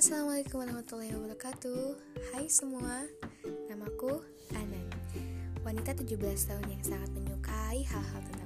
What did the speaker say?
Assalamualaikum warahmatullahi wabarakatuh. Hai semua, namaku Anan Wanita 17 tahun yang sangat menyukai hal-hal tentang